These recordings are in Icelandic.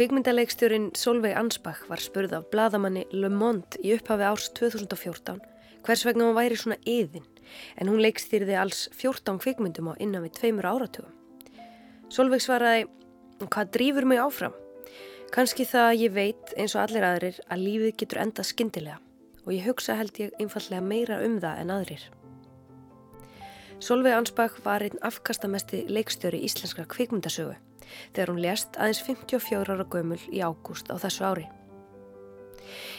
Kvikmyndaleikstjórin Solveig Ansbach var spurð af bladamanni Le Monde í upphafi árs 2014 hvers vegna hún væri svona yðin en hún leikstýrði alls 14 kvikmyndum á innan við tveimur áratugum. Solveig svaraði, hvað drýfur mig áfram? Kanski það að ég veit eins og allir aðrir að lífið getur enda skindilega og ég hugsa held ég einfallega meira um það en aðrir. Solveig Ansbach var einn afkastamesti leikstjóri íslenskra kvikmyndasögu þegar hún lést aðeins 54 ára gömul í ágúst á þessu ári.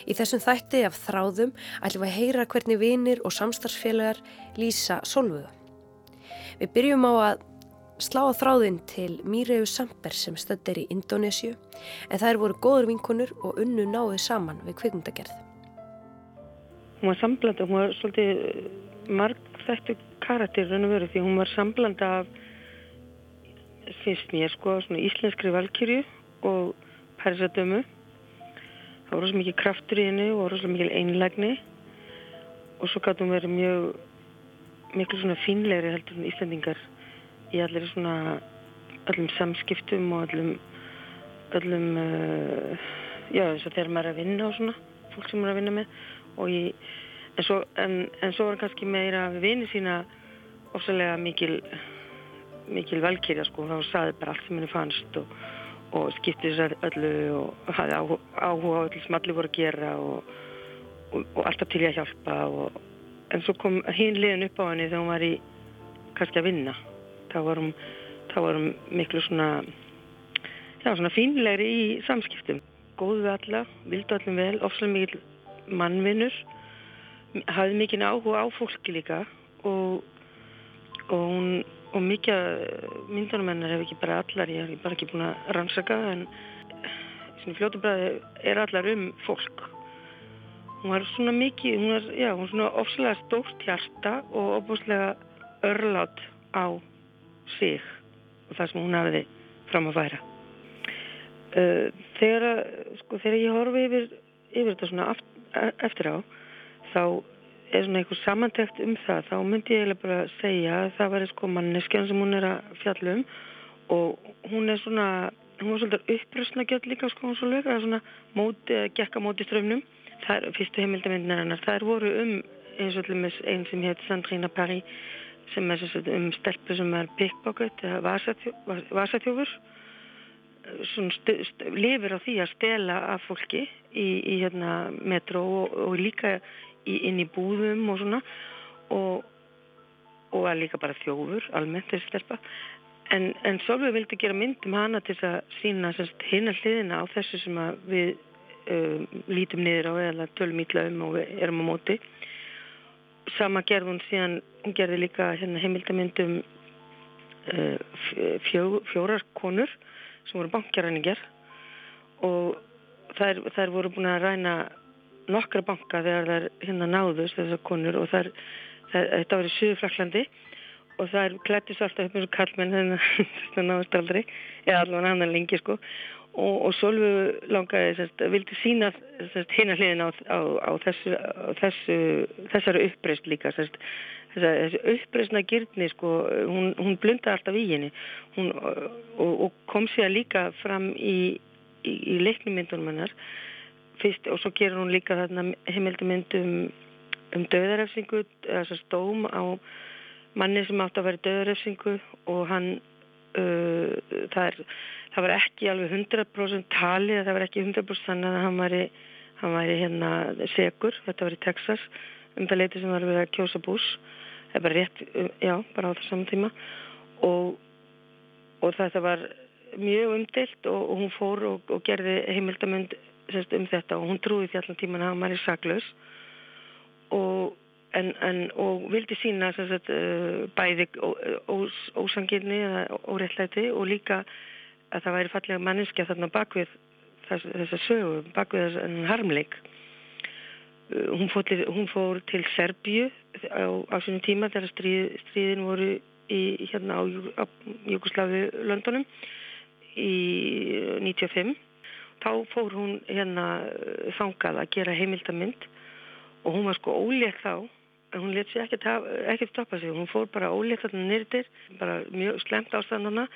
Í þessum þætti af þráðum ætlum við að heyra hvernig vinir og samstarfsfélagar lýsa Solvögu. Við byrjum á að slá á þráðin til Míreu Samper sem stödd er í Indonésiu en þær voru góður vinkonur og unnu náðu saman við kvikmundagerð. Hún var samblanda, hún var svolítið marg þættu karakter raun og veru því hún var samblanda af finnst mér sko svona íslenskri valkyrju og persadömu það voru svo mikið kraftur í henni og voru svo mikið einlægni. Og svo gæti hún verið mjög miklu svona fínlegri heldur en íslendingar í allir svona öllum samskiptum og öllum öllum uh, já þess að þegar maður er að vinna og svona fólk sem maður er að vinna með. Og ég, en svo, en, en svo var hann kannski meira við vinið sína ósalega mikil mikil velkýrja sko, þá saði bara allt sem henni fannst og, og skipti að öllu og hafði áhuga á öllu sem allir voru að gera og, og, og alltaf til ég að hjálpa en svo kom hinn liðin upp á henni þegar hún var í kannski að vinna. Þá var hún, þá var hún miklu svona já svona fínlegri í samskiptum. Góðu við alla, vildu allum vel ofslega mikil mannvinnur hafði mikinn áhuga á fólki líka og, og hún og mikið myndanumennar hef ekki bara allar, ég hef bara ekki búin að rannsaka en svona fljótubræði er allar um fólk. Hún var svona mikið hún var, já, hún var svona ofslega stórt hjarta og ofslega örlátt á sig og það sem hún hafiði fram að færa. Uh, þegar, sko, þegar ég horfi yfir, yfir þetta svona aft, eftir á þá er svona einhver samantækt um það þá myndi ég eiginlega bara segja að það var sko manneskjan sem hún er að fjallum og hún er svona hún var svolítið uppröstna gett líka sko hún svo lög að svona móti, gekka móti strömmnum það er fyrstu heimildamindin hennar. Það er voru um eins og allir með einn sem heit Sandrina Parry sem er svona um stelpu sem er pickpocket eða vasaþjófur. Lifir á því að stela af fólki í, í hérna, metro og, og líka í, inn í búðum og svona. Og, og að líka bara þjófur almennt þessi stelpa. En, en Solveig vildi gera mynd um hana til að sína hérna hliðina á þessu sem við uh, lítum niður á eða tölum ítla um og erum á móti. Sama gerði hún síðan hún gerði líka hérna, heimildamindum uh, fjó, fjórar konur sem voru bankjaræningar og þær, þær voru búin að ræna nokkra banka þegar þær hérna náðust þessar konur og þær, þær, þetta var í Suðufraklandi og þær klættist alltaf upp eins og kallmenn þannig að það náðust aldrei eða allavega annan lengi sko. Og, og Solveig langaði sérst, vildi sína hérna hliðin á, á, á þessu, þessu þessari uppreist líka sérst. Þessi uppreysna gyrni sko, hún, hún blunda alltaf í henni. Hún, og, og kom sér líka fram í, í, í leiknumyndunum hennar fyrst og svo gerur hún líka þarna heimildumynd um, um döðarefsingu þess að stóm á manni sem átt að vera döðarefsingu og hann uh, það, er, það var ekki alveg 100% tali það var ekki 100% þannig að hann væri, hann væri hérna segur, þetta var í Texas um það leiti sem var að vera kjósa bús það er bara rétt, já, bara á þessam tíma. Og, og þetta var mjög umdilt og, og hún fór og, og gerði heimildamönd um þetta og hún trúi því allan tíman að maður er saklaus. Og En, en, og vildi sína sagt, uh, bæði ós, ósangirni eða órettlæti og líka að það væri fallega manneskja þarna bakvið þess, þessa sögu, bakvið þess harmleik. Uh, hún, fór til, hún fór til Serbíu á, á sínum tíma þegar stríð, stríðin voru í, hérna á, á Jugosláfi Londonum í 95 þá fór hún hérna þangað að gera heimildamind og hún var sko ólétt þá en hún leti sér ekkert stoppa sig. Hún fór bara ólétt þarna nýrtir bara mjög slemt ástandana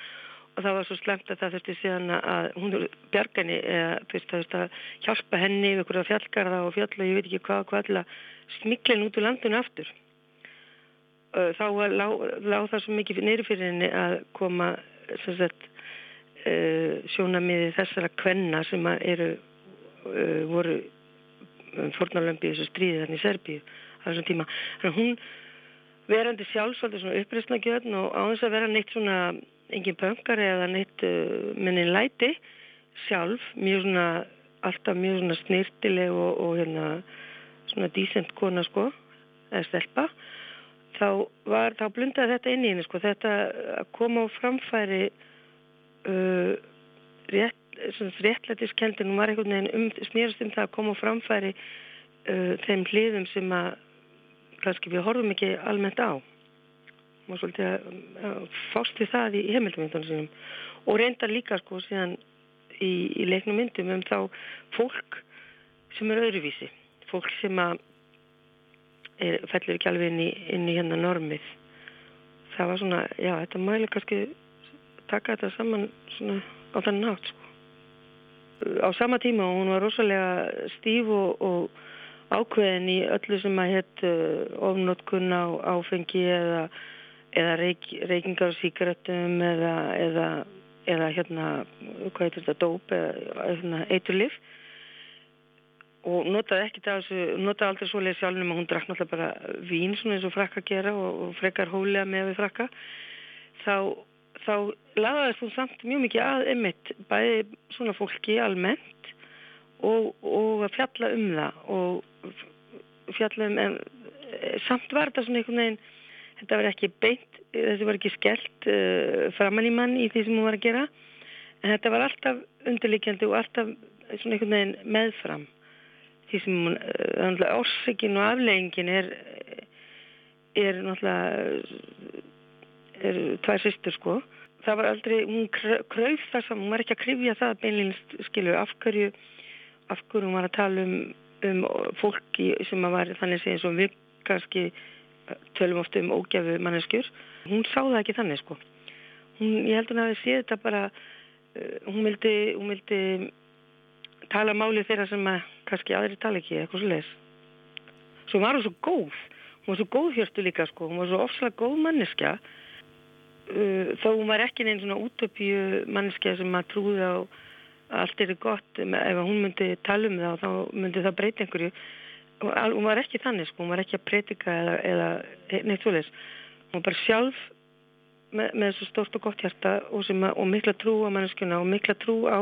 það var svo slemt að það þurfti síðan að hún bjargani eða þú veist, veist að hjálpa henni yfir að fjallgarða og fjalla ég veit ekki hvað hvað til að smiklin út úr landinu aftur. Þá lág, lág það svo mikið neyri fyrir henni að koma sagt, uh, sjónamiði þessara kvenna sem eru uh, voru fornalömbi í þessu stríði þannig í Serbíu á þessum tíma. Þannig að hún verandi sjálfsvöldi svona uppreysnagjörn og á þess að vera neitt svona engin pöngari eða neitt uh, minni læti sjálf, mjög svona alltaf mjög svona snirtileg og, og hérna svona dísent kona sko eða stelpa þá var, þá blundaði þetta inn í henni sko. Þetta að koma á framfæri uh, rétt réttlætiskendin hún var einhvern veginn um, snýrast um það að koma framfæri uh, þeim hliðum sem að kannski við horfum ekki almennt á. Og svolítið að fást við það í heimildumindunum sínum. Og reyndar líka sko síðan í, í leiknum myndum um þá fólk sem er öðruvísi. Fólk sem að er, fellur ekki alveg inn í, inn í hérna normið. Það var svona, já þetta mæli kannski taka þetta saman svona á þannig nátt sko. á sama tíma og hún var rosalega stíf og, og ákveðin í öllu sem að hétt uh, ofnótkun á áfengi eða eða reik, reykingar og síkaretum eða, eða, eða hérna, hvað heitir þetta, dóp eða hérna, eiturlif og notaði ekki það notaði aldrei svoleið sjálfnum að hún drakk náttúrulega bara vín svona eins og frakka gera og, og frekar hólega með við frakka þá, þá lagaðist hún samt mjög mikið að emitt bæði svona fólki almennt og, og að fjalla um það og fjalla um en samt var þetta svona einhvern veginn þetta var ekki beint, þessi var ekki skellt uh, framann í mann í því sem hún var að gera. En þetta var alltaf undirlikjandi og alltaf svona einhvern veginn meðfram því sem hún, uh, orsökin og afleggingin er er náttúrulega er tvær sýstur sko það var aldrei, hún kröf það saman, hún var ekki að krifja það beinleginst skilur afhverju afhverju hún var að tala um, um fólki sem að var þannig að segja eins og við kannski tölum ofta um ógjafu manneskjur. Hún sá það ekki þannig sko. Hún, ég held að hún hafi séð þetta bara uh, hún vildi, hún vildi tala máli þeirra sem að kannski aðri tala ekki, eitthvað svo les svo var hún svo góð. Hún var svo góð hjörtu líka sko. Hún var svo ofslega góð manneskja uh, þó hún var ekki neinn svona útöpju manneskja sem að trúða á allt er gott ef hún myndi tala um það þá myndi það breyta einhverju. Hún var ekki þannig sko, hún var ekki að breytika eða, eða neitt svolítið hún var bara sjálf með, með svo stórt og gott hjarta og, að, og mikla trú á manneskuna og mikla trú á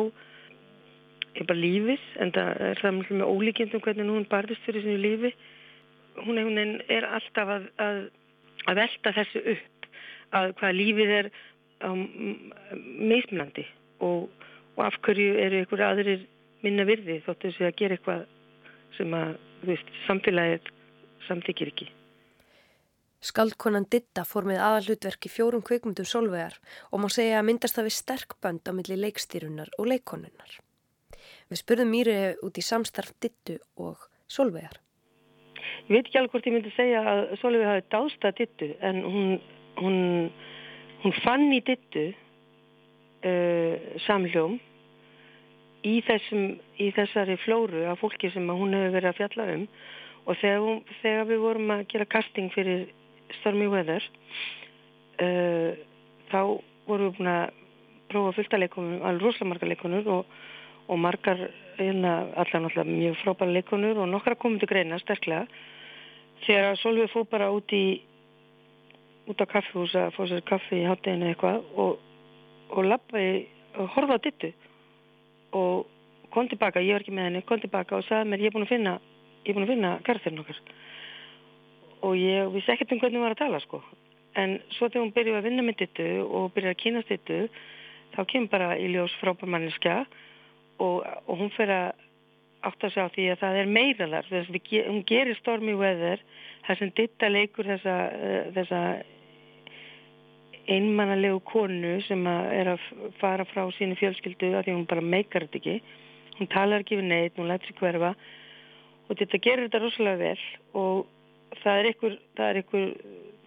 bara lífið en það er það með ólíkjendum hvernig hún barðist fyrir sinu lífi. Hún er, er alltaf að, að, að velta þessu upp að hvað lífið er meðmlandi og, og af hverju eru einhverju aðrir minna virði þóttu þessu að gera eitthvað sem að veist, samfélagið samþykir ekki. Skaldkonan Ditta fór með aðalutverk í fjórum kveikmundum solvegar og má segja að myndast það við sterkbönd á milli leikstýrunar og leikonunnar. Við spurðum Mýri út í samstarf Dittu og solvegar. Ég veit ekki alveg hvort ég myndi segja að solvegar hafi dástað Dittu en hún, hún, hún fann í Dittu uh, samljóm í, þessum, í þessari flóru af fólki sem hún hefur verið að fjalla um. Og þegar, hún, þegar við vorum að gera casting fyrir Stormy Weather uh, þá vorum við búin að prófa fullta leikonur, alveg rosalega marga leikonur og, og margar hérna, allar mjög frábæra leikonur og nokkra komið til greina sterklega. Þegar Solveig fóð bara út í út á kaffihús að fá sér kaffi í hátteginu eitthvað og, og lappaði og horfa á dittu og kom tilbaka, ég var ekki með henni, kom tilbaka og sagði mér ég er búin að finna, ég er búin að finna karakterinn okkar. Og ég vissi ekkert um hvernig hún var að tala sko. En svo þegar hún byrjuði að vinna með dittu og byrjuði að kynast dittu þá kemur bara í ljós frábærmanniska og, og hún fyrir að átt að sjá því að það er meiralar þess að hún gerir Stormy Weather þess að ditta leikur þessa, uh, þessa einmannalegu konu sem er að fara frá sínu fjölskyldu að því hún bara meikar þetta ekki. Hún talar ekki við neitt, hún lætt sér hverfa. Og þetta gerir þetta rosalega vel og það er einhver það er einhver,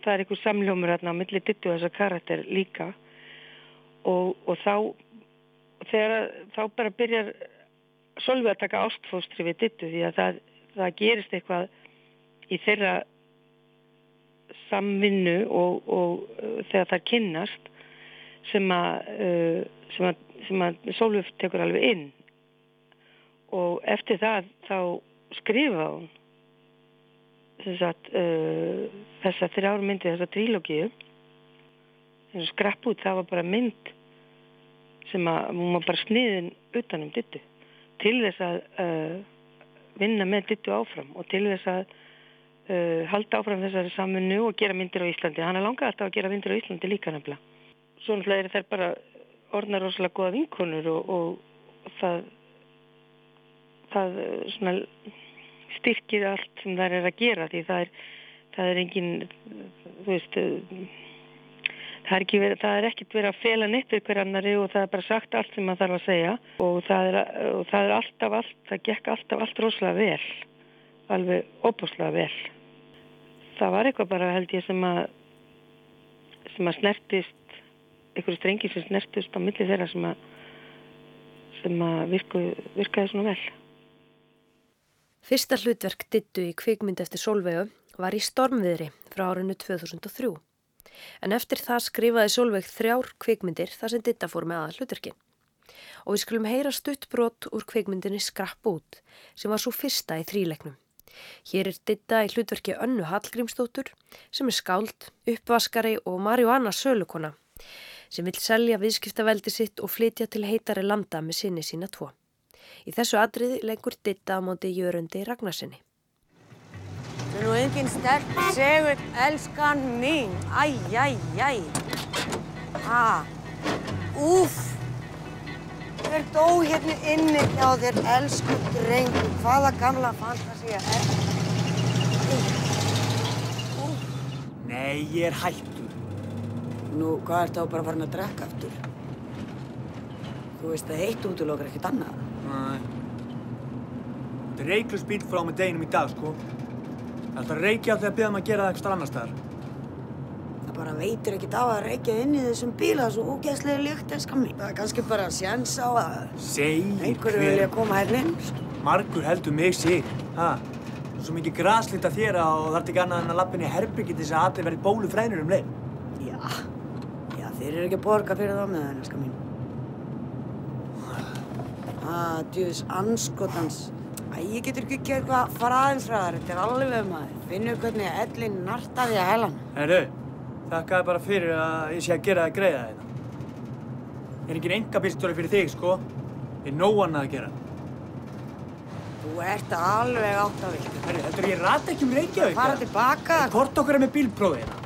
er einhver samljómur hérna á milli dittu þessa karakter líka. Og, og þá þegar þá bara byrjar Solveig að taka ástfóstri við dittu því að það, það gerist eitthvað í þeirra samvinnu og, og uh, þegar það kynnast sem að, uh, að, Solveig tekur alveg inn. Og eftir það þá skrifa hún sagt, uh, þessa þrjár myndi þessa trílógíu. Skrapp út það var bara mynd sem að hún var bara sniðin utanum dittu til þess að uh, vinna með dittu áfram og til þess að uh, halda áfram þessari samfunnu og gera myndir á Íslandi. Hann er langað alltaf að gera myndir á Íslandi líka nefnilega. Svo náttúrulega er þær bara orðnar rosalega goða vinkonur og, og það, það svona, styrkir allt sem þær er að gera því það er, það er engin, þú veist, það er, verið, það er ekkert verið að fela neitt við hver annari og það er bara sagt allt sem maður þarf að segja og það er, og það er alltaf allt, það gekk alltaf allt rosalega vel, alveg óbúslega vel. Það var eitthvað bara held ég sem að, sem að snertist, einhverju strengi sem snertist á milli þeirra sem að, sem að virku, virkaði svona vel. Fyrsta hlutverk dittu í kvikmynd eftir Solveigu var í Stormviðri frá árinu 2003. En eftir það skrifaði Solveig þrjár kvikmyndir þar sem ditta fór með aða hlutverki. Og við skulum heyra stuttbrott úr kvikmyndinni Skrapp út sem var svo fyrsta í þríleiknum. Hér er ditta í hlutverki Önnu Hallgrímsdóttur sem er skáld, uppvaskari og Marjóanna Sölukona sem vil selja viðskiptaveldi sitt og flytja til heitari landa með sinni sína tvo. Í þessu atriði lengur ditta á móti Jörundi Ragnarsinni. Það er nú enginn sterk segur, elskan mín. Æj, æj, æj. Ha, úf. Hver dó hérna inni hjá þér, elsku drengur? Hvaða gamla fantasía er Úf. Nei, ég er hættur. Nú, hvað ert þá bara farin að drekka aftur? Þú veist að eitt útlokar ekkert annað. Nei. Þetta er reiklus bíl frá með deginum í dag, sko. Það er alltaf reykja þegar byrðum að gera það eitthvað annar staðar. Það bara veitir ekkert á að reykja inn í þessum bíla svo ógeðslega lykt, elskar mín. Það er kannski bara sjans á að einhverju vilja koma hérna inn. Margur heldur mig sig. Ha? Svo mikið graslita þér og það ert ekki annað en að lappin í herbyggi þess að allir verið bólu frænur um leið. Já, já, þeir eru ekki að borga fyrir það með það, elskar mín. Ah, djúðis anskotans. Æ, ég getur ekki ekki eitthvað að fara aðeins ræðar, þetta er alveg maður. Finnur hvernig ellin nartaði að helan. Herru, þakkaði bara fyrir að ég sé að gera það greiða þetta. Er ekki enga bílstjóri fyrir þig, sko. Ég er nóg annað að gera. Þú ert alveg átt af. Herru, þetta er ég rata ekki um Reykjavík. Fara tilbaka. Hvort okkur er með bílprófið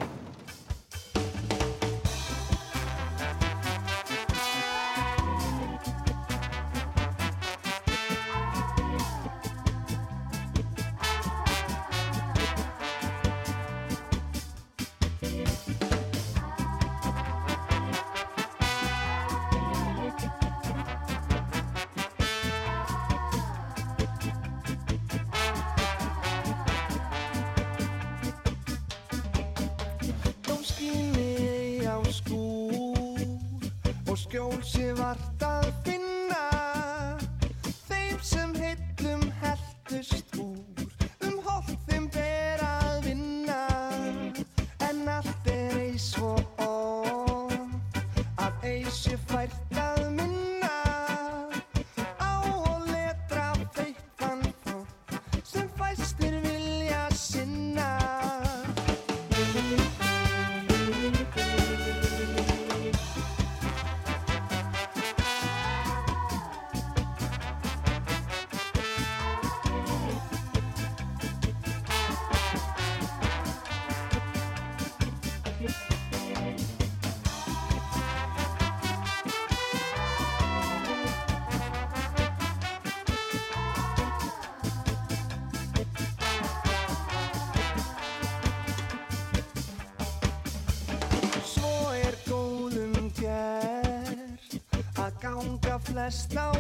hérna? flest á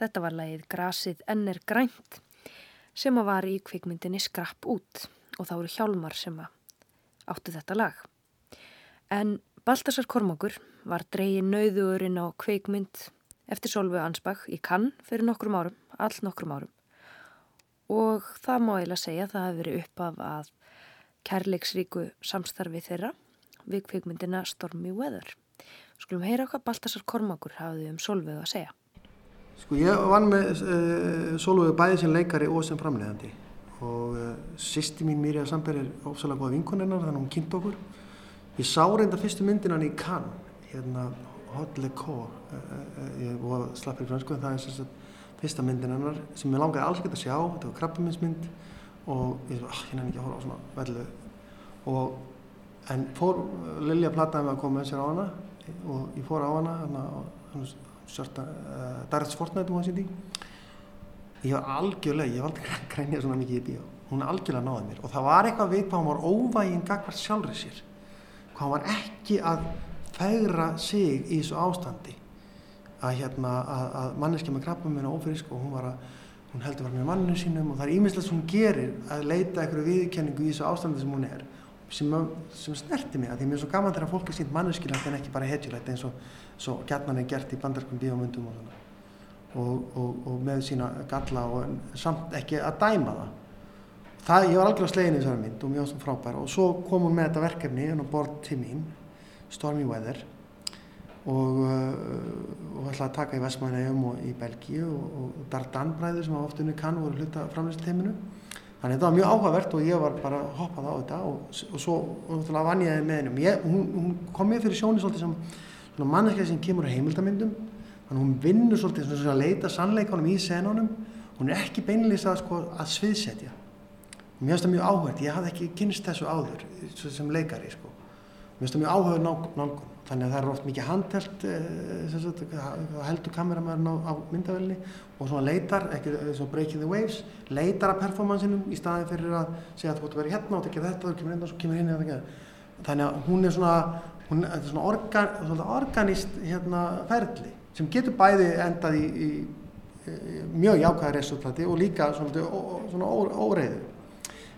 Þetta var lagið Grasið enn er grænt sem að var í kvikmyndinni Skrapp út og þá eru Hjálmar sem að áttu þetta lag. En Baltasar Kormákur var dreyin nauðugurinn á kvikmynd eftir Solveig Ansbach í Cannes fyrir nokkrum árum, all nokkrum árum. Og það má eiginlega segja að það hefði verið upp af að kærleiksríku samstarfi þeirra við kvikmyndina Stormy Weather. Skulum heyra hvað Baltasar Kormákur hafði um Solveig að segja. Sko ég vann með uh, Solveig bæði sem leikari og sem framleiðandi. Og uh, sýsti mín Mirja Sandberg er ofsalega góða vinkonennar þannig að hún kynnt okkur. Ég sá reynda fyrstu myndin hann í Cannes, hérna Hot Le Coeur, uh, uh, ég var slappir fransku en það er sem sagt fyrsta myndin hennar sem ég langaði alls ekki að sjá, þetta var krabbaminsmynd og ég var, ah, ég nefnir ekki að horfa á svona vellu. Og en fór, Lilja plattaði mig að koma með sér á hana og ég fór á hana, hana, hana Sörta, uh, Darts Fortnite hún var síndi ég var algjörlega, ég var aldrei að grænja svona mikið í bíó. Hún algjörlega náði mér. Og það var eitthvað við hvað hún var óvæginn gagvart sjálfrið sér. Hvað hún var ekki að fegra sig í þessu ástandi. Að hérna að, að manneski með krabba minna ófrisk og hún var að hún heldur var með manninu sínum og það er íminslega sem hún gerir að leita einhverju viðkenningu í þessu ástandi sem hún er sem, sem snerti mig að því mér er svo gaman þegar fólk er sínt manneskilagt en ekki bara hetjulægt eins og svo gætnan er gert í bandarskum bíómyndum og og, og, og með sína galla og samt ekki að dæma það. það ég var algjörlega slegin í þessari mynd og mjög frábær. Og svo kom hún með þetta verkefni inn á bord til mín Stormy Weather og, uh, og ætlaði að taka í Vestmænægjum og í Belgíu og, og Dardan bræður sem á ofta unni kann voru hluta framlýsteiminu þannig að þetta var mjög áhugavert og ég var bara hoppað á þetta og, og svo vann ég með hennum ég, hún, hún kom mér fyrir sjóni svolítið sem manneskja sem kemur á heimildamindum þannig hún vinnur svolítið svona svona að leita sannleikanum í senunum. Hún er ekki beinlýst að, sko, að sviðsetja. Mér finnst það mjög áhugað ég hafði ekki kynst þessu áður sem leikari sko. mér finnst það mjög áhugað nálgun þannig að það er oft mikið handhelt eh, heldur kameramæðurinn á, á myndavelni og svona leitar, ekki svona breaking the waves leitar að performansinum í staðin fyrir að segja að þú ert að vera hérna og tekja þetta og kemur inn og svo kemur inn og þannig að hún er svona, hún er svona, organ, svona organist hérna, ferli sem getur bæði endað í, í, í mjög jákvæða resultati og líka svona, svona ó, óreiðu.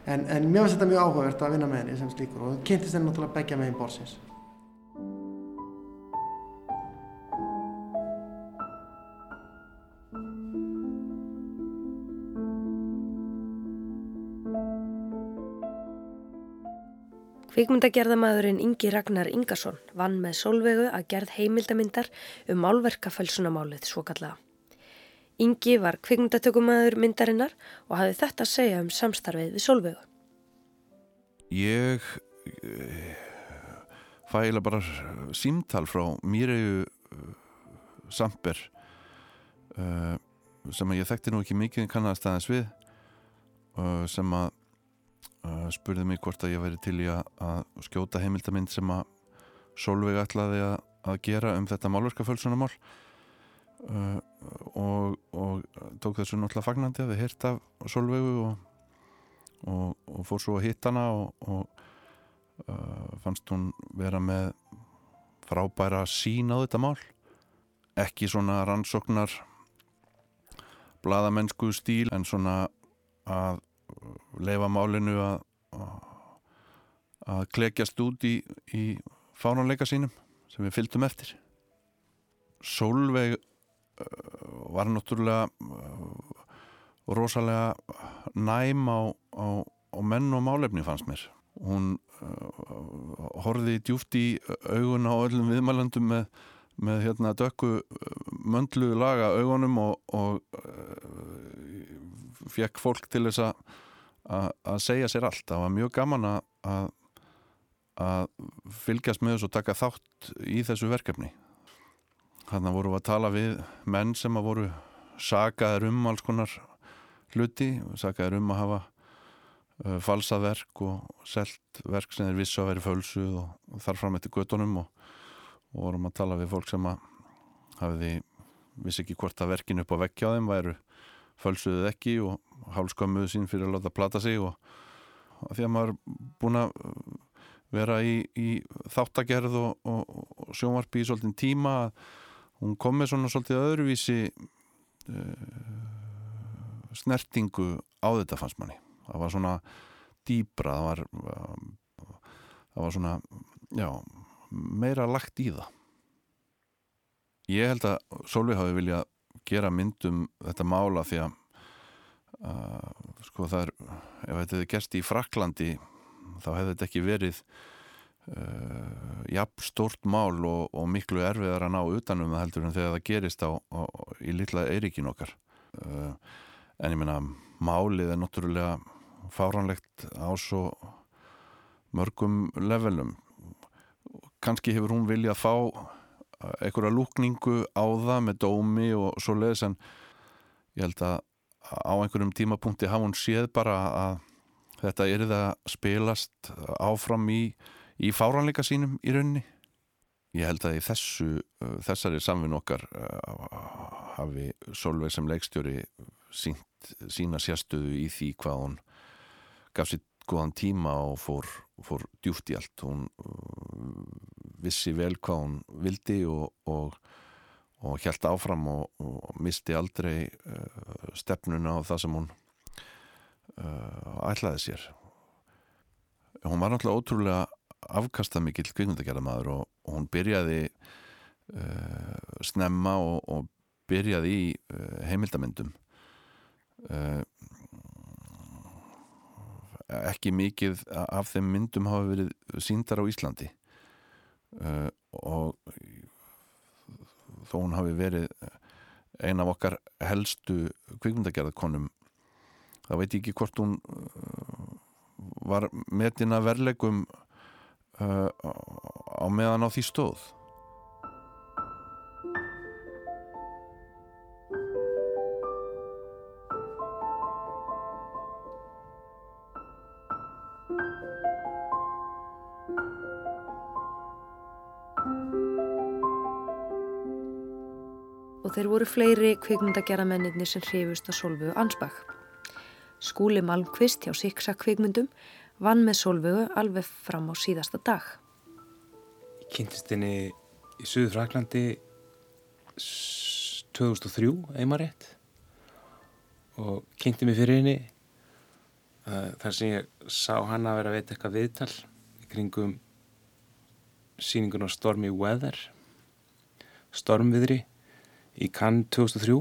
En, en mér finnst þetta mjög áhugavert að vinna með henni sem slíkur og kynntist henni náttúrulega begja megin borsins Kvikmyndagerðamaðurinn Ingi Ragnar Ingarsson vann með sólvegu að gerð heimildamindar um málverkafælsunamálið svo kallaða. Ingi var kvikmyndatökumæður myndarinnar og hafði þetta að segja um samstarfið við sólvegu. Ég fæla bara símtal frá Míregu Samper uh, sem ég þekkti nú ekki mikið en kannast aðeins við sem að uh, spurði mig hvort að ég væri til í að, að skjóta heimildamind sem að Solveig ætlaði að, að gera um þetta málverkafölsunamál uh, og, og tók þessu náttúrulega fagnandi að við hirt af Solveigu og, og, og fór svo að hitt hana og uh, fannst hún vera með frábæra sín á þetta mál. Ekki svona rannsóknar bladamennsku stíl en svona að leifa málinu að að klekjast út í, í fánanleika sínum sem við fylgdum eftir. Solveig var náttúrulega rosalega næm á, á, á menn og málefni fannst mér. Hún uh, horfiði djúft í augun á öllum viðmælandum með, með hérna dökku möndlu laga augunum og, og fekk fólk til þess að segja sér allt. Það var mjög gaman að fylgjast með þessu og taka þátt í þessu verkefni. Þannig vorum við að tala við menn sem að voru sagaður um alls konar hluti sagaður um að hafa uh, falsað verk og selt verk sem er vissu að veri fölsu og, og þar fram eftir göttunum og, og vorum að tala við fólk sem að hafiði vissi ekki hvort að verkin upp á vekkja á þeim væru fölsuðið ekki og hálskömmuðu sín fyrir að láta plata sig og því að maður búin að vera í, í þáttagerð og, og, og sjónvarpi í svolítinn tíma hún kom með svona svolítið öðruvísi uh, snertingu á þetta fannst manni. Það var svona dýbra það var, það var svona já, meira lagt í það. Ég held að Solveig hafi viljað gera myndum þetta mála því að uh, sko það er ef þetta hefði gerst í Fraklandi þá hefði þetta ekki verið uh, jafn stort mál og, og miklu erfiðar að ná utanum það heldur en þegar það gerist á, á, í litla Eiríkin okkar. Uh, en ég menna málið er náttúrulega fáranlegt á svo mörgum levelum. Kannski hefur hún viljað fá einhverja lúkningu á það með dómi og svo leiðis en ég held að á einhverjum tímapunkti hafa hún séð bara að þetta er það að spilast áfram í, í fáranleika sínum í raunni ég held að í þessu þessari samfinn okkar hafi Solveig sem leikstjóri sínt, sína sérstöðu í því hvað hún gaf sér góðan tíma og fór, fór djúft í allt. Hún vissi vel hvað hún vildi og, og, og hjælt áfram og, og misti aldrei uh, stefnuna á það sem hún uh, ætlaði sér. Hún var náttúrulega ótrúlega afkastað mikill kvikmyndagerðamaður og hún byrjaði uh, snemma og byrjaði í heimildamindum ekki mikið af þeim myndum hafa verið síndar á Íslandi uh, og þó hún hafi verið ein af okkar helstu kvikmyndagerðarkonum þá veit ég ekki hvort hún uh, var metin að verlegum uh, á meðan á því stóð og þeir voru fleiri kvikmyndagerðamennir sem hrifust á Solvögu Ansbach. Skúli Malmqvist hjá Siksa kvikmyndum vann með Solvögu alveg fram á síðasta dag. Ég kynntist henni í Suður Fraklandi 2003, einmar rétt og kynnti mig fyrir henni uh, þar sem ég sá hann að vera að veita eitthvað viðtal kringum síningun á Stormy Weather Stormviðri í Cannes 2003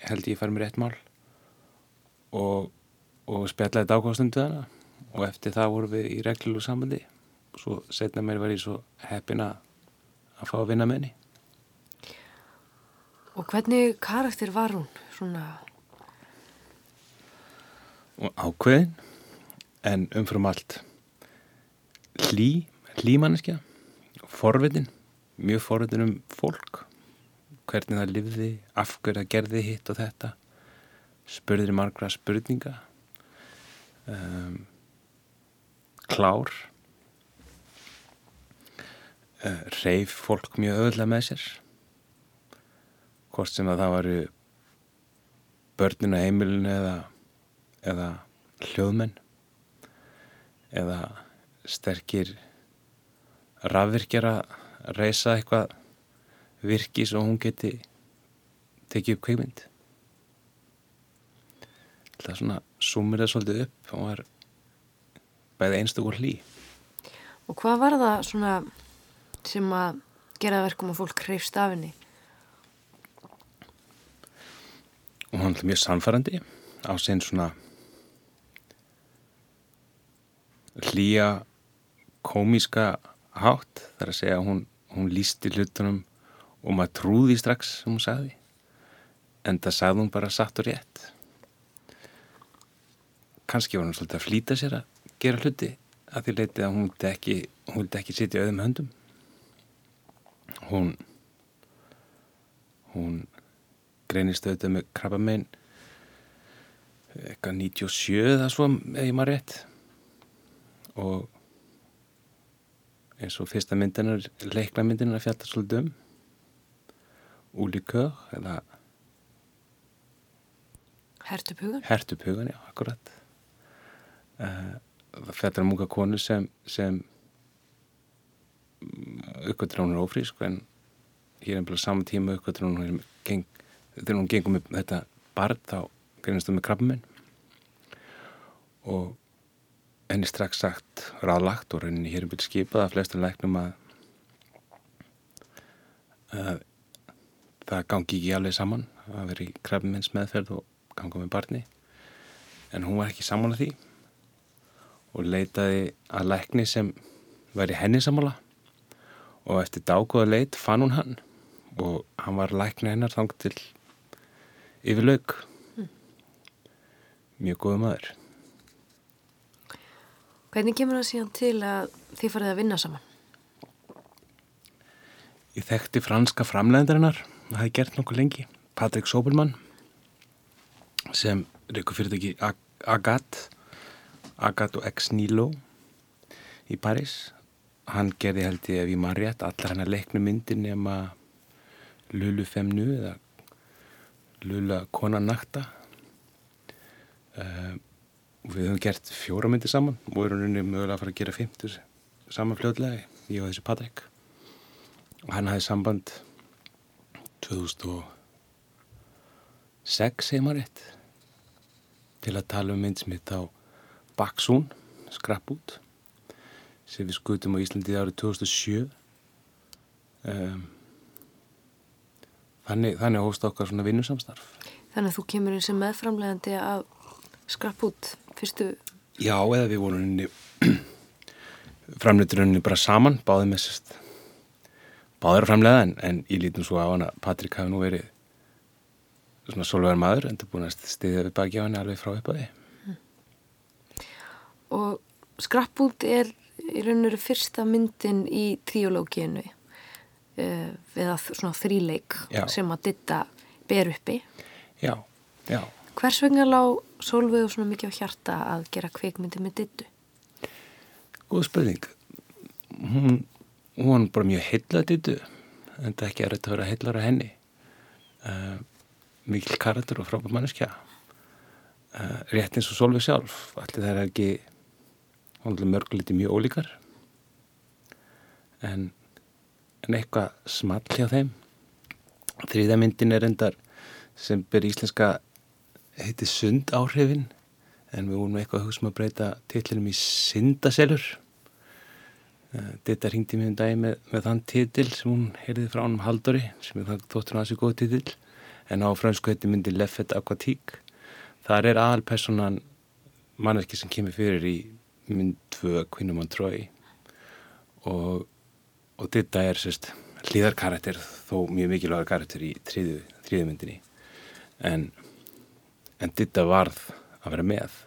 ég held ég fær mér rétt mál. Og, og spjallaði dákvástundu hana. Og eftir það vorum við í reglulegu sambandi. Og svo setna mér var ég svo heppin að fá að vinna með henni. Og hvernig karakter var hún? Svona, og ákveðin en umfram allt hlý, hlýmanneskja forvitin, mjög forvitin um fólk hvernig það lifði, af hverju það gerði hitt og þetta. Spurðir margra spurninga. Um, klár. Uh, reif fólk mjög öðlega með sér. Hvort sem að það varu börnina heimilinu eða eða hljóðmenn. Eða sterkir rafvirkjar að reysa eitthvað virki svo hún geti tekið upp kveikmynd það svona sumir það svolítið upp og var bæði einstakur hlý og hvað var það svona sem að gera verkum að fólk hreifst af henni? og hann er mjög samfærandi á sinn svona hlýja komíska hátt þar að segja að hún, hún lísti hlutunum og maður trúði strax sem hún sagði. En það sagði hún bara satt og rétt. Kannski var hún svolítið að flýta sér að gera hluti að því leiti að hún vildi ekki hún vildi ekki sitja auðum höndum. Hún hún greinist auðvitað með krabba megin eitthvað 97 eða svo eða ég maður rétt. Og eins og fyrsta myndinar leikla myndinar að fjalla svolítið um úlikör eða? Hertupugan? hertupugan, já, akkurat. Uh, það fjallar um unga konu sem sem uppgötur hún er ófrísk en hér er bara saman tíma uppgötur hún er geng, þegar hún gengum með þetta barð þá greinist hún með krabbuminn og henni strax sagt ráðlagt og rauninni hér um byrju skipað að flestum læknum að, að það gangi ekki alveg saman að vera í krabbumins meðferð og ganga með barni. En hún var ekki saman að því og leitaði að lækni sem væri henni samála og eftir dágóða leit fann hún hann og hann var lækni hennar þang til yfir lauk mjög góðu maður. Hvernig kemur það síðan til að þið farið að vinna saman? Ég þekkti franska framlegendarinnar það hefði gert nokkuð lengi. Patrik Sobelmann sem reyku fyrirtæki Ag- Agat Agat og Ex Nilo í París. Hann gerði held ég ef ég maður rétt allar hennar leiknu myndir nema Lulu Femnu eða Lula Kona Nakta. Uh, og við höfum gert fjóra myndir saman og erum rauninni mögulega að fara að gera 50 saman fljóðlega, ég og þessi Patrik og hann hafði samband 2006 segir maður rétt til að tala um mynd sem hitt á Baksún, skrappút sem við skutum á Íslandi árið 2007 um, þannig, þannig hóst okkar svona vinnusamstarf. Þannig að þú kemur inn sem meðframlegandi að skrapp út fyrstu Já, eða við vorum henni framleitur henni bara saman, báðið með sérst báðir að framlega en, en ég lítum svo á hann að Patrik hafi nú verið svona svolvegar maður en það búin að stiðja við baki á henni alveg frá uppaði og skrapp út er í raun og veru fyrsta myndin í tríológinu uh, eða svona þríleik Já. sem að ditta ber uppi Já, já Hvers vegna lág Solveig svona mikið á hjarta að gera kveikmyndi með dittu? Góð spurning. Hún, hún bara mjög heillað dittu, en það ekki er þetta að vera heillar að henni. uh, mikil karakter og frábær manneskja. Uh, rétt eins og Solveig sjálf allir það er ekki mörguliti mjög ólíkar. En, en eitthvað small hjá þeim. Þriða myndin er endar sem ber íslenska heiti sund áhrifin. En við vorum eitthvað að hugsa um að breyta titlinum í syndaselur Þetta ringdi mér um dagi með, með þann titil sem hún heyrði frá hann um Haldóri sem það þóttur hans í góð titil en á fransku heiti myndi Leffet Aquatique þar er aðalpersonan manneski sem kemur fyrir í mynd 2 Queen of Montreux og, og þetta er sérst hlýðarkarakter þó mjög mikilvægar karakter í þriðu myndinni. En, en þetta varð að vera með.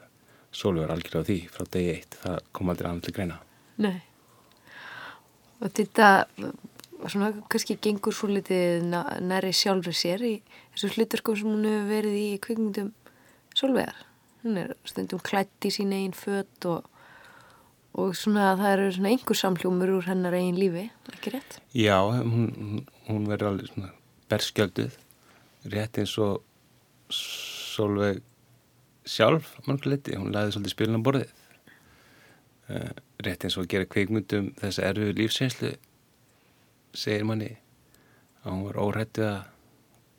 Sólur var algjörlega á því frá degi eitt það kom aldrei annað til greina. Nei. Og þetta svona kannski gengur svo litið næri sjálfur sér í þessu hluturkum sem hún hefur verið í kvikmyndum Sólvegar. Hún er stundum klætt í sín einn fött og, og svona það eru svona einhver samljómur úr hennar einn lífi, ekki rétt? Já, hún, hún verður alveg svona berskjölduð, rétt eins og Sólveg sjálf, mannleiti, hún laði svolítið spilin á borðið. Uh, rétt eins og að gera kveikmyndum þess að erfiðu lífsreynslu segir manni að hún var órættið að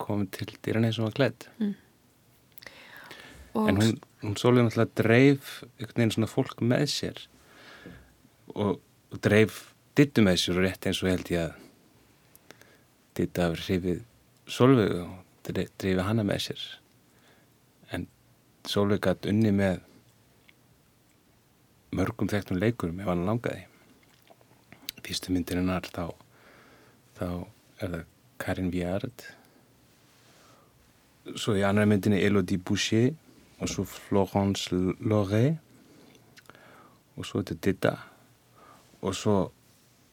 koma til dýran eins og var klætt mm. en hún, hún svolítið náttúrulega dreif einhvern veginn svona fólk með sér og, og dreif dittu með sér og rétt eins og held ég að ditta af hrifið Solveig og dreifið hana með sér en Solveig gætt unni með mörgum þekktum leikurum ef hann langaði. Fyrstu myndirinnar þá þá er það Karin Viard svo í annar myndinni Elodie Boucher og svo Florence Loré og svo þetta Ditta. Og svo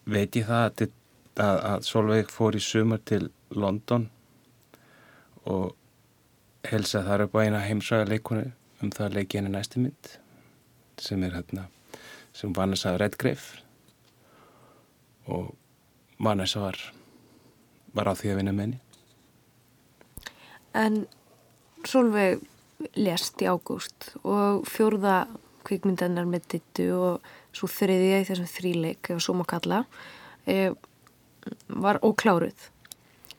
veit ég það að, að, að Solveig fór í sumar til London og helsa þar upp á eina heimsraga leikonu um það að leiki henni næstu mynd sem er hérna sem Vanessa Redgrave. Og Vanessa var var á því að vinna með henni. En Solveig lest í ágúst og fjórða kvikmyndanar með dittu og svo þriðja í þessum þríleik ef svo má kalla e, var ókláruð.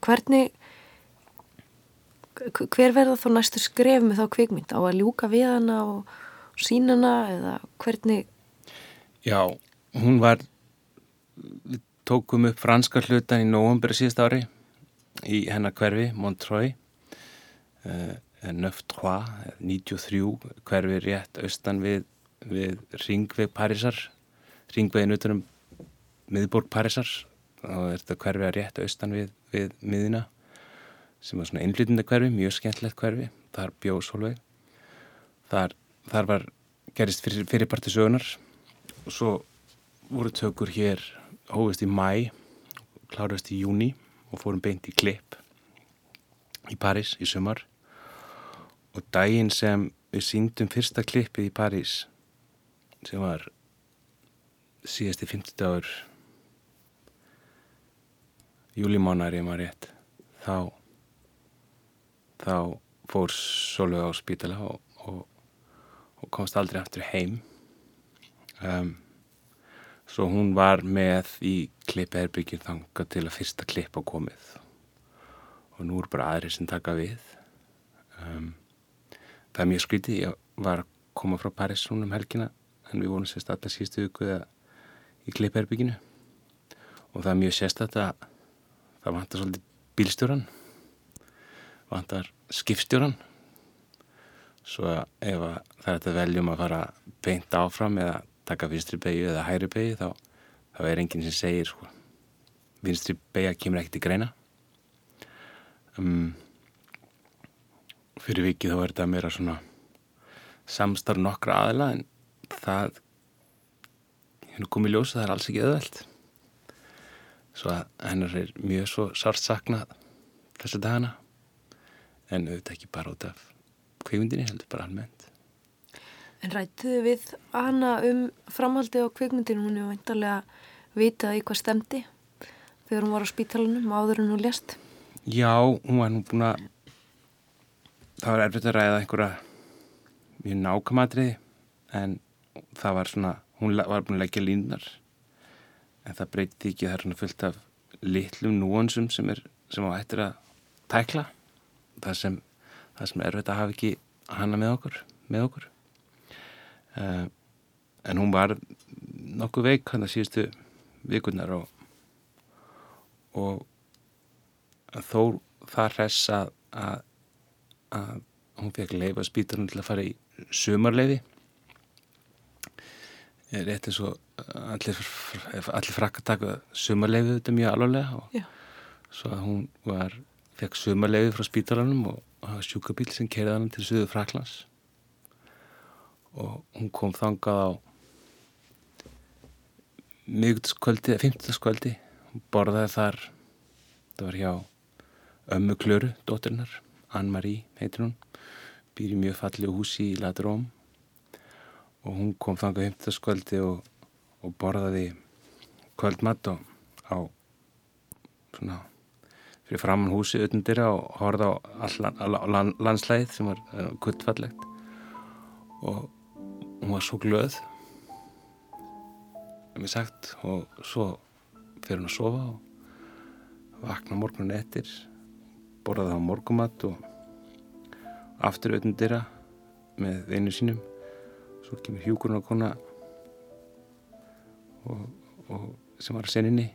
Hvernig hver verða þá næstu skref með þá kvikmynd? Á að ljúka við hana og sínana eða hvernig Já, hún var við tókum upp franska hlutan í nógumbur síðast ári í hennar hverfi, Montreux uh, 93 93 hverfi rétt austan við, við Ringveg Parísar Ringvegin utanum miðborg Parísar. Og þetta hverfi að rétt austan við, við miðina sem var svona innflytunda hverfi, mjög skemmtlegt hverfi. Þar bjóð Solveig þar, þar var gerist fyrir, fyrirparti sögunar og svo voru tökur hér hófist í mæ klárast í júni og fórum beint í klipp í París í sumar. Og daginn sem við síndum fyrsta klippið í París sem var síðasti 50 dagur júlimánar ég maður rétt þá þá fór Sólvega á spítala og, og, og komst aldrei aftur heim. Um, svo hún var með í klippeherbyggjum þanga til að fyrsta klipp á komið. Og nú er bara aðri sem taka við. Um, það er mjög skrítið ég var að koma frá Paris núna um helgina en við vorum sérst alltaf síðustu viku í klipperbygginu og það er mjög sérstætt að það vantar svolítið bílstjóran vantar skipstjóran svo að ef að það er þetta veljum að fara beint áfram eða taka vinstri beigju eða hæri beigju þá, þá er enginn sem segir sko, vinstri beigja kemur ekkert í greina. Um, fyrir vikið þá er þetta meira svona samstarf nokkra aðila en það hennu komið ljósa það er alls ekki öðveld svo að hennar er mjög svo sárt saknað þessu dagana en auðvitað ekki bara út af kveikmyndinni heldur bara almennt. En rættuðu við hana um framhaldi á kveikmyndinu hún er vantarlega vitað í hvað stemdi þegar hún var á spítalunum áður en hún lest Já, hún var nú búin að það var erfitt að ræða einhverja mjög nákamatriði en það var svona hún var búin að leggja línunar en það breyti ekki svona fullt af litlum núansum sem er sem á ættir að tækla. Það sem, það sem er erfitt að hafa ekki hana með okkur með okkur uh, en hún var nokkuð veik hann að síðustu vikurnar og og þó það hress að, að, hún fekk leifa spítarinn til að fara í sumarleifi er rétt eins og allir, allir frakka taka sumarleifi þetta mjög alvarlega og Já. svo að hún var fekk sumarleifi frá spítarannum og sjúkabíl sem keirði hann til Suðu Fraklands og hún kom þangað á miðgutaskvöldi eða fimmtudagskvöldi. Borðaði þar það var hjá ömmu Klöru, dóttirinnar Ann-Marie heitir hún býr í mjög fallegu húsi í Ladróm og hún kom þangað fimmtudagskvöldi og, og borðaði kvöldmatt á svona fyrir framann húsi utundira og horfði á all, landslæðið sem var uh, kuttfallegt og hún var svo glöð um ég sagt og svo fyrir hún að sofa og vakna morgunin eftir borðaði á morgumatt og aftur auðvitað dyra með einu sínum. Svo kemur hjúkurinn á kona og, og sem var að seninni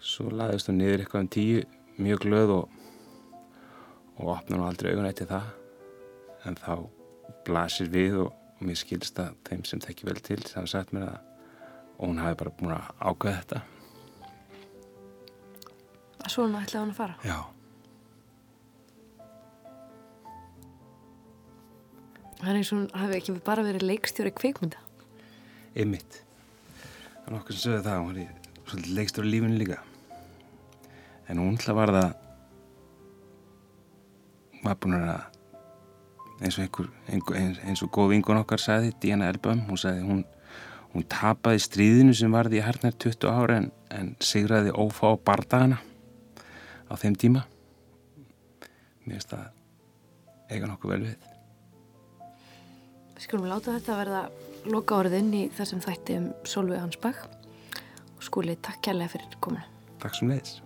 svo laðist hún niður eitthvað um tíu mjög glöð og og opna hún aldrei augun eftir það. En þá blasir við og, og mér skilst að þeim sem þekki vel til það hafa sagt mér að og hún hafi bara búin að ákveða þetta. Að svona ætlaði hún að fara? Já, Það er eins og hún hafi ekki bara verið leikstjóri kvikmynda. Ymmit það er nokkuð sem sögðu það hún er á lífinu líka en hún ætla var það var búin að eins og einhver, eins, eins og góð vingun okkar sagði, Diana Elbam hún sagði hún, hún tapaði stríðinu sem varði í harnar 20 ára en, en sigraði ófá bardagana á þeim tíma. Mér finnst það eiga nokkuð vel við. Við skulum láta þetta verða loka orðin í þessum þætti um Solveig Hansbach. Og skúli takk kærlega fyrir komuna. Takk sem leiðis